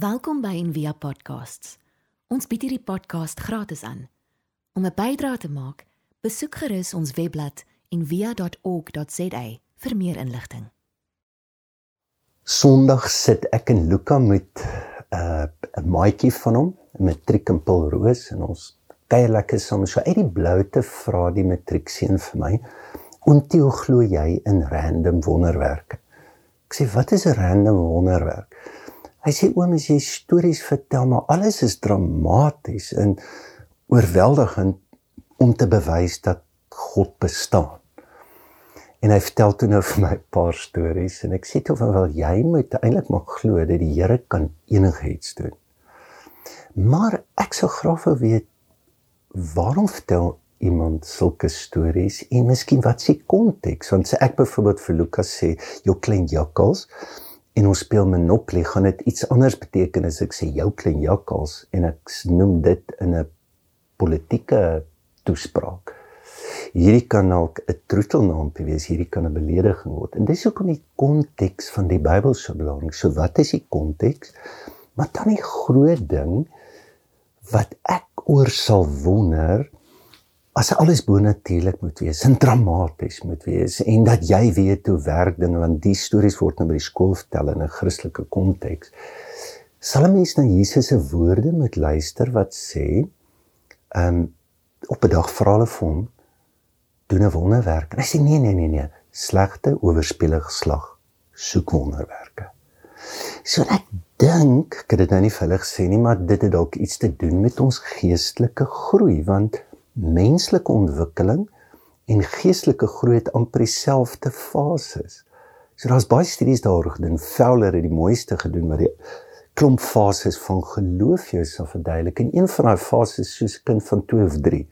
Welkom by Envia Podcasts. Ons bied hierdie podcast gratis aan. Om 'n bydrae te maak, besoek gerus ons webblad en via.org.za vir meer inligting. Sondag sit ek en Luka met uh, 'n maatjie van hom, matriek in Paulroos en ons kuier lekker saam. So uit die blou te vra die matriekseun vir my, "Ontjie glo jy in random wonderwerke?" Ek sê, "Wat is 'n random wonderwerk?" Hy sê, "Oom, as jy stories vertel, maar alles is dramaties en oorweldigend om te bewys dat God bestaan." En hy vertel toe nou vir my 'n paar stories en ek sê toe van wel jy moet eintlik maar glo dat die Here kan enigiets doen. Maar ek sou graag wil weet waarom vertel iemand sulke stories en miskien wat se konteks want sê ek byvoorbeeld vir Lukas sê jou klein jakkals en ons speel Monopoly gaan dit iets anders beteken as ek sê jou klein jakkals en ek noem dit in 'n politieke toespraak hierdie kan dalk 'n troetelnaampie wees, hierdie kan 'n belediging word. En dis hoekom die konteks van die Bybel so belangrik. So wat is die konteks? Maar dan die groot ding wat ek oor sal wonder as alles bonatuurlik moet wees, en dramaties moet wees en dat jy weet hoe werk dinge want die stories word nou by die skool vertel in 'n Christelike konteks. Sal 'n mens na Jesus se woorde moet luister wat sê, ehm um, op 'n dag vra hulle vir hom doen 'n wonderwerk. En hy sê nee nee nee nee, slegte oorspelig slag soek wonderwerke. So ek dink, ek het dit nou nie hulle gesê nie, maar dit het dalk iets te doen met ons geestelike groei want menslike ontwikkeling en geestelike groei het amper dieselfde fases. So daar's baie studies daaroor gedoen. Fowler het die mooiste gedoen wat die klomp fases van geloof jou sal verduidelik. En een van daai fases soos 'n kind van 2 of 3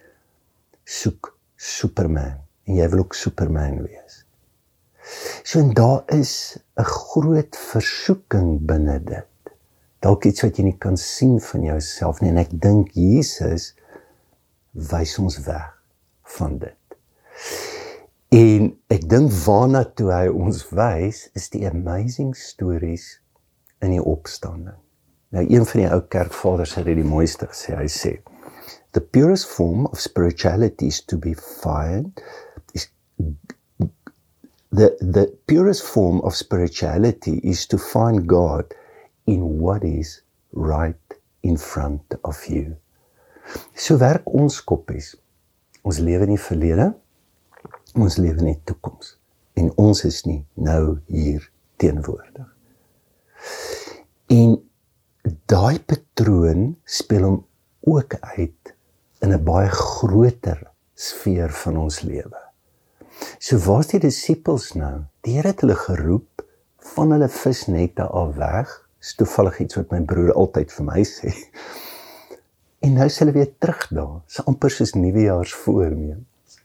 soek Superman en jy wil ook Superman wees. So en daar is 'n groot versoeking binne dit. Dalk iets wat jy nie kan sien van jouself nie en ek dink Jesus wys ons weg van dit. En ek dink waarna toe hy ons wys is die amazing stories in die opstanding. Nou een van die ou kerkvaders het dit die mooiste gesê. Hy sê the purest form of spirituality is to be find is the the purest form of spirituality is to find God in what is right in front of you. So werk ons koppies. Ons lewe in die verlede, ons lewe in die toekoms en ons is nie nou hier teenwoordig. En daai patroon speel hom ook uit in 'n baie groter sfeer van ons lewe. So waar's die disippels nou? Die Here het hulle geroep van hulle visnette af weg. Dis toevallig iets wat my broer altyd vir my sê. En nou s' hulle weer terug daar. Dis amper soos nuwejaarsvoornemens.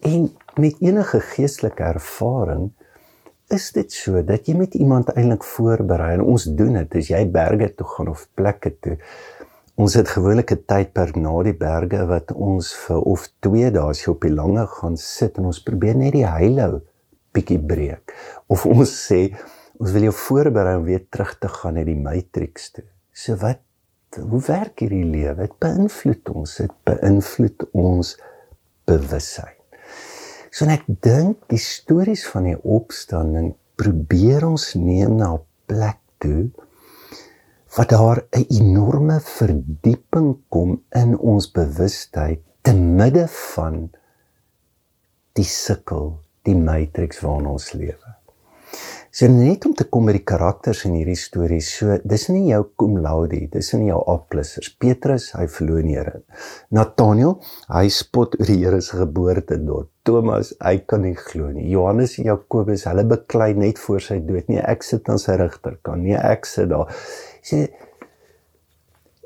En met enige geestelike ervaring is dit so dat jy met iemand eintlik voorberei en ons doen dit as jy berge toe gaan of plekke toe Ons het gewoonlik 'n tydperk na die berge wat ons vir of 2 dae jy op die lange gaan sit en ons probeer net die heilou bietjie breek. Of ons sê ons wil jou voorberei om weer terug te gaan na die matrix toe. So wat hoe werk hierdie lewe? Dit beïnvloed ons, dit beïnvloed ons bewussyn. So ek dink die stories van die opstanding probeer ons neem na 'n plek toe wat daar 'n enorme verdieping kom in ons bewustheid te midde van die sukkel, die matrix waarin ons lewe. So net om te kom by die karakters in hierdie storie, so dis nie jou cum laude, dis nie jou A+. Petrus, hy verloor nie Here. Nathaniel, hy spot oor die Here se geboorte dorp. Thomas, hy kan nie glo nie. Johannes en Jakobus, hulle beklei net voor sy dood. Nee, ek sit aan sy regterkant. Nee, ek sit daar sê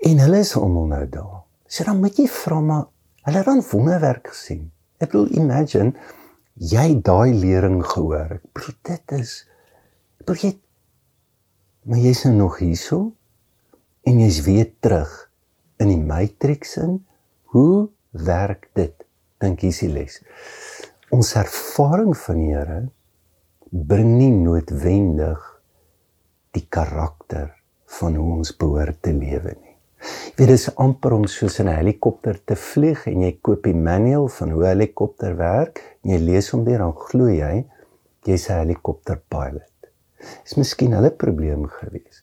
en hulle is almal nou daar. Sê dan moet jy vra maar hulle het dan wonderwerk gesien. Ek bedoel imagine jy daai lering gehoor. Ek bedoel dit is jy maar jy's nou nog hierso en jy's weer terug in die matrix in. Hoe werk dit? Dink hier's die les. Ons ervaring van die Here bring nie noodwendig die karakter van hoe ons behoort te lewe nie. Jy weet dit is amper om soos 'n helikopter te vlieg en jy koop die manual van hoe 'n helikopter werk en jy lees hom deur dan glo jy jy's 'n helikopter Dis miskien hulle probleem gewees.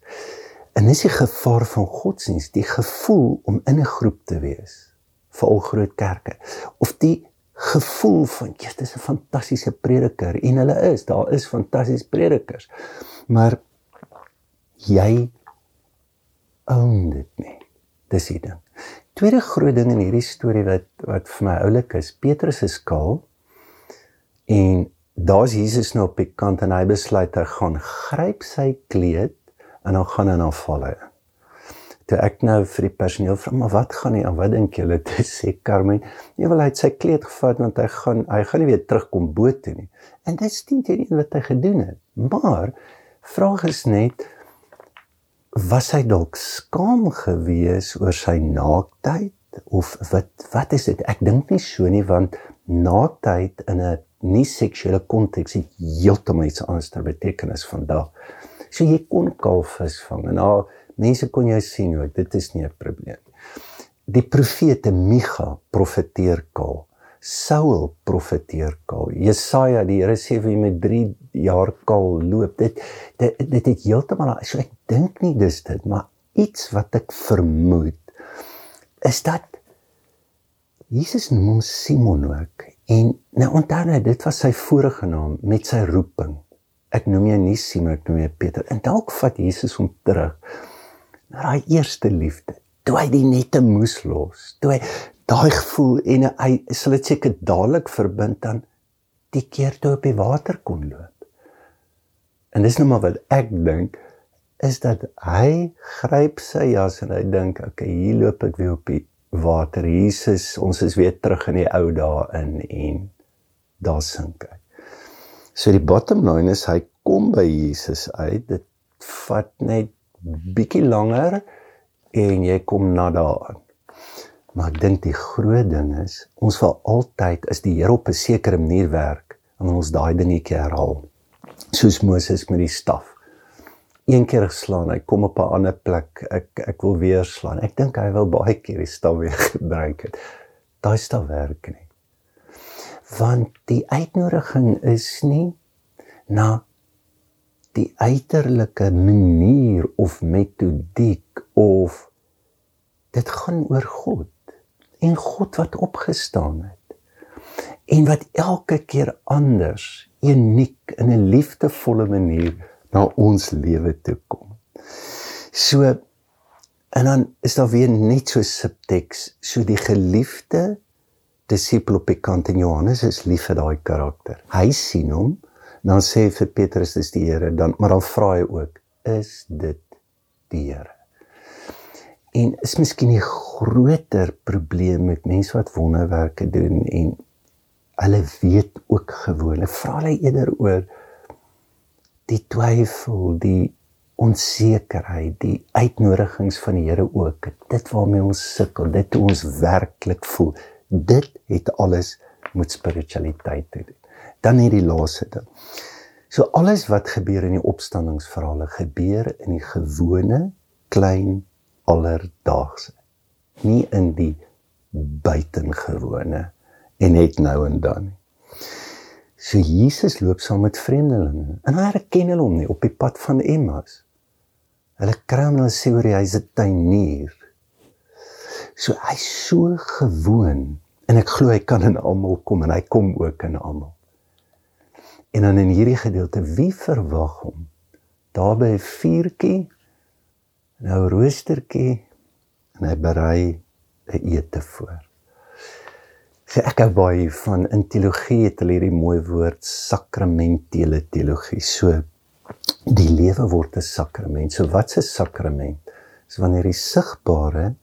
En dis die gevaar van godsdienst, die gevoel om in 'n groep te wees, veral groot kerke, of die gevoel van jy is 'n fantastiese prediker en hulle is, daar is fantastiese predikers. Maar jy own dit nie. Dis die ding. Tweede groot ding in hierdie storie wat wat vir my oulik is, Petrus is skaal en daar's Jesus nou op die kant en hy besluit hy gaan gryp sy kleed en dan gaan hy na valle. Toe ek nou vir die personeel vra maar wat gaan nie aan wat dink julle te sê Carmen? Nee wel hy het sy kleed gevat want hy gaan hy gaan nie weer terugkom boot toe nie. En dit steen teen wat hy gedoen het. Maar vraag is net was hy dalk skaam gewees oor sy naaktheid of wat wat is dit? Ek dink nie so nie want naaktheid in 'n nie seksuele konteks het heeltemal iets anders ter betekenis vandag. So jy kon kalfvis vang en al mense kon jou sien ook dit is nie 'n probleem. Die profete Micha profeteer kaal. Saul profeteer kaal. Jesaja die Here sê vir hom met 3 jaar kaal loop. Dit dit dit het heeltemal so ek dink nie dis dit maar iets wat ek vermoed is dat Jesus noem hom Simon ook En nou onthou net, dit was sy vorige naam met sy roeping. Ek noem jou nie Simon, ek noem jou Peter. En dalk vat Jesus hom terug na daai eerste liefde. Toe hy die nette moes los. Toe hy daai gevoel en hy sal dit seker dadelik verbind dan die keer toe op die water kon loop. En dis nou maar wat ek dink is dat hy gryp sy jas en hy dink, "Oké, okay, hier loop ek weer op die water. Jesus, ons is weer terug in die ou dae in en daar sink hy. So die bottom line is hy kom by Jesus uit. Dit vat net bietjie langer en jy kom na daarin. Maar ek dink die groot ding is ons wil altyd is die Here op 'n sekere manier werk en ons daai dingetjie herhaal. Soos Moses met die staf een keer geslaan, hy kom op 'n ander plek. Ek ek wil weer slaan. Ek dink hy wil baie keer die staf weer gebruik het. Daai staf werk nie. Want die uitnodiging is nie na die uiterlike manier of metodiek of dit gaan oor God en God wat opgestaan het en wat elke keer anders uniek in 'n liefdevolle manier na ons lewe toe kom. So en dan is daar weer net so subteks, so die geliefde disipel op die kant en Johannes is lief vir daai karakter. Hy sien hom, dan sê hy vir Petrus dis die Here, dan maar dan vra hy ook, is dit die Here? En is miskien 'n groter probleem met mense wat wonderwerke doen en hulle weet ook gewoonlik vra hulle eerder oor die twyfel, die onsekerheid, die uitnodigings van die Here ook. Dit waarmee ons sukkel, dit hoe ons werklik voel. Dit het alles met spiritualiteit te doen. Dan hierdie laaste ding. So alles wat gebeur in die opstandingsverhale gebeur in die gewone klein alledaagse. Nie in die buitengewone en net nou en dan nie. So Jesus loop saam met vreemdelinge en hulle herken hom nie op die pad van Emmaus. Hulle kry hom en sê oor hy's 'n tuinier. So hy's so gewoon en ek glo hy kan in almal kom en hy kom ook in almal. En dan in hierdie gedeelte wie verwag hom? Daar by 'n vuurtjie nou roostertjie en hy berei 'n ete voor. So ek hou baie van in teologie het hulle hierdie mooi woord sakramentele teologie. So die lewe word 'n sakrament. So wat's 'n sakrament? Dis wanneer die sigbare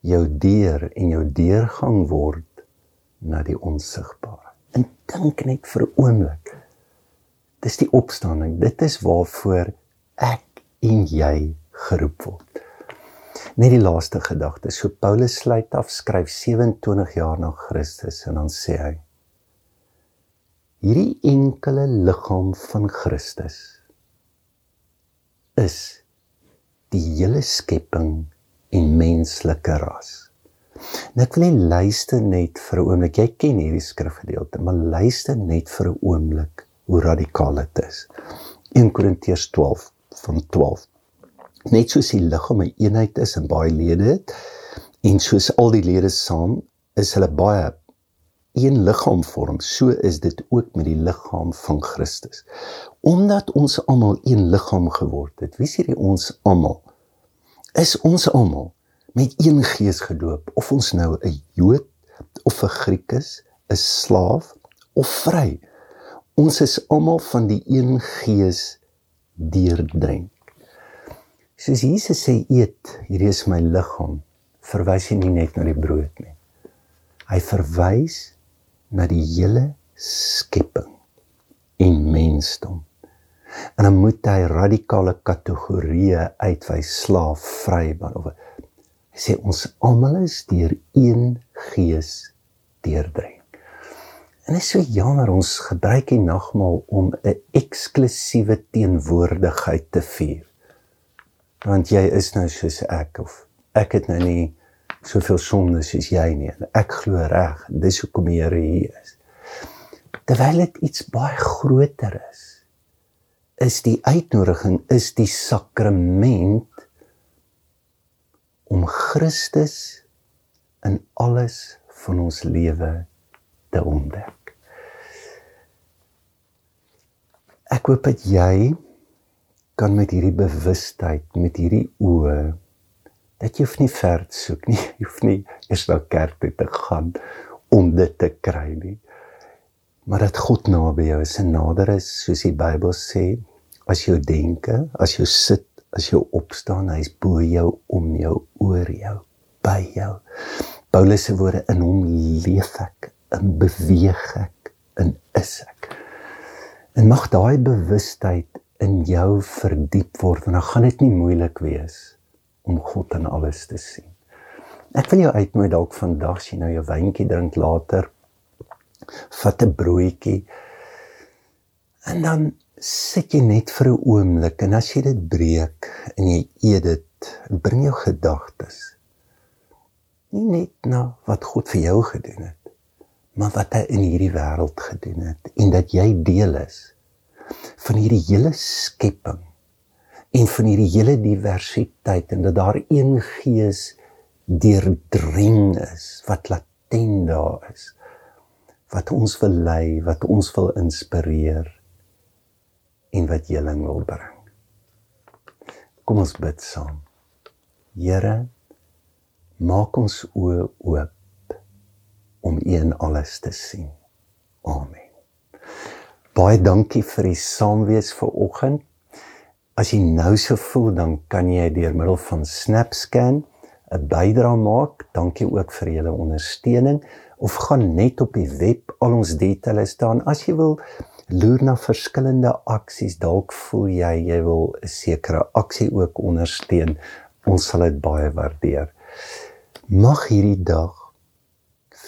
jou deur en jou deurgang word na die onsigbare. En dink net vir 'n oomblik. Dis die opstanding. Dit is waarvoor ek en jy geroep word. Net die laaste gedagte. So Paulus sluit af skryf 27 jaar na Christus en dan sê hy hierdie enkele liggaam van Christus is die hele skepping en menslike ras. Nou ek wil net luister net vir 'n oomblik. Jy ken hierdie skrifgedeelte, maar luister net vir 'n oomblik hoe radikaal dit is. 1 Korintiërs 12 van 12. Net soos die liggaam 'n eenheid is en baie lede het en soos al die lede saam is hulle baie een liggaam vorm, so is dit ook met die liggaam van Christus. Omdat ons almal een liggaam geword het. Wie sê ons almal? Is ons almal met een gees gedoop of ons nou 'n Jood of 'n Griek is, 'n slaaf of vry. Ons is almal van die een gees deurdrink. Soos Jesus sê eet, hierdie is my liggaam, verwys hy nie net na die brood nie. Hy verwys na die hele skepping en mensdom. En dan moet hy radikale kategorieë uitwys slaaf, vry, of hy sê ons almal is deur een gees deurdrink. En dit is so jammer ons gebruik die nagmaal om 'n eksklusiewe teenwoordigheid te vier. Want jy is nou soos ek of ek het nou nie soveel sonde soos jy nie. Ek glo reg, dis hoekom die Here hier is. Terwyl dit iets baie groter is, is die uitnodiging is die sakrament om Christus in alles van ons lewe te ontdek. Ek hoop dat jy kan met hierdie bewustheid, met hierdie oë dat jy hoef nie ver te soek nie. Jy hoef nie eers na kerk toe te gaan om dit te kry nie. Maar dat God naby jou is en nader is, soos die Bybel sê, as jy denke, as jy sit, as jy opstaan, hy's bo jou, om jou, oor jou, by jou. Paulus se woorde in hom leef ek, in beweeg ek, in is ek. En mag daai bewustheid in jou verdiep word, want dan gaan dit nie moeilik wees om God in alles te sien. Ek wil jou uitnooi dalk vandag as jy nou jou wyntjie drink later vat 'n broodjie en dan sit jy net vir 'n oomblik en as jy dit breek en jy eet dit, bring jou gedagtes nie net na wat God vir jou gedoen het, maar wat hy in hierdie wêreld gedoen het en dat jy deel is van hierdie hele skepping en van hierdie hele diversiteit en dat daar een gees deurdring is wat latent daar is wat ons wil lei, wat ons wil inspireer en wat heling wil bring. Kom ons bid saam. Here, maak ons oë oop om U in alles te sien. Amen. Baie dankie vir die saamwees vir oggend. As jy nou so voel, dan kan jy deur middel van SnapScan 'n bydrae maak. Dankie ook vir julle ondersteuning of gaan net op die web al ons details staan. As jy wil loer na verskillende aksies, dalk voel jy jy wil 'n sekere aksie ook ondersteun. Ons sal dit baie waardeer. Mag hierdie dag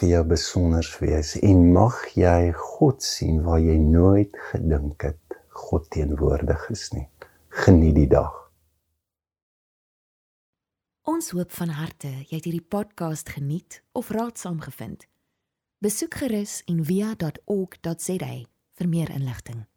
vir jou besonder wees en mag jy God sien waar jy nooit gedink het God teenwoordig is nie geniet die dag. Ons hoop van harte jy het hierdie podcast geniet of raadsaam gevind. Besoek gerus en via.ok.za vir meer inligting.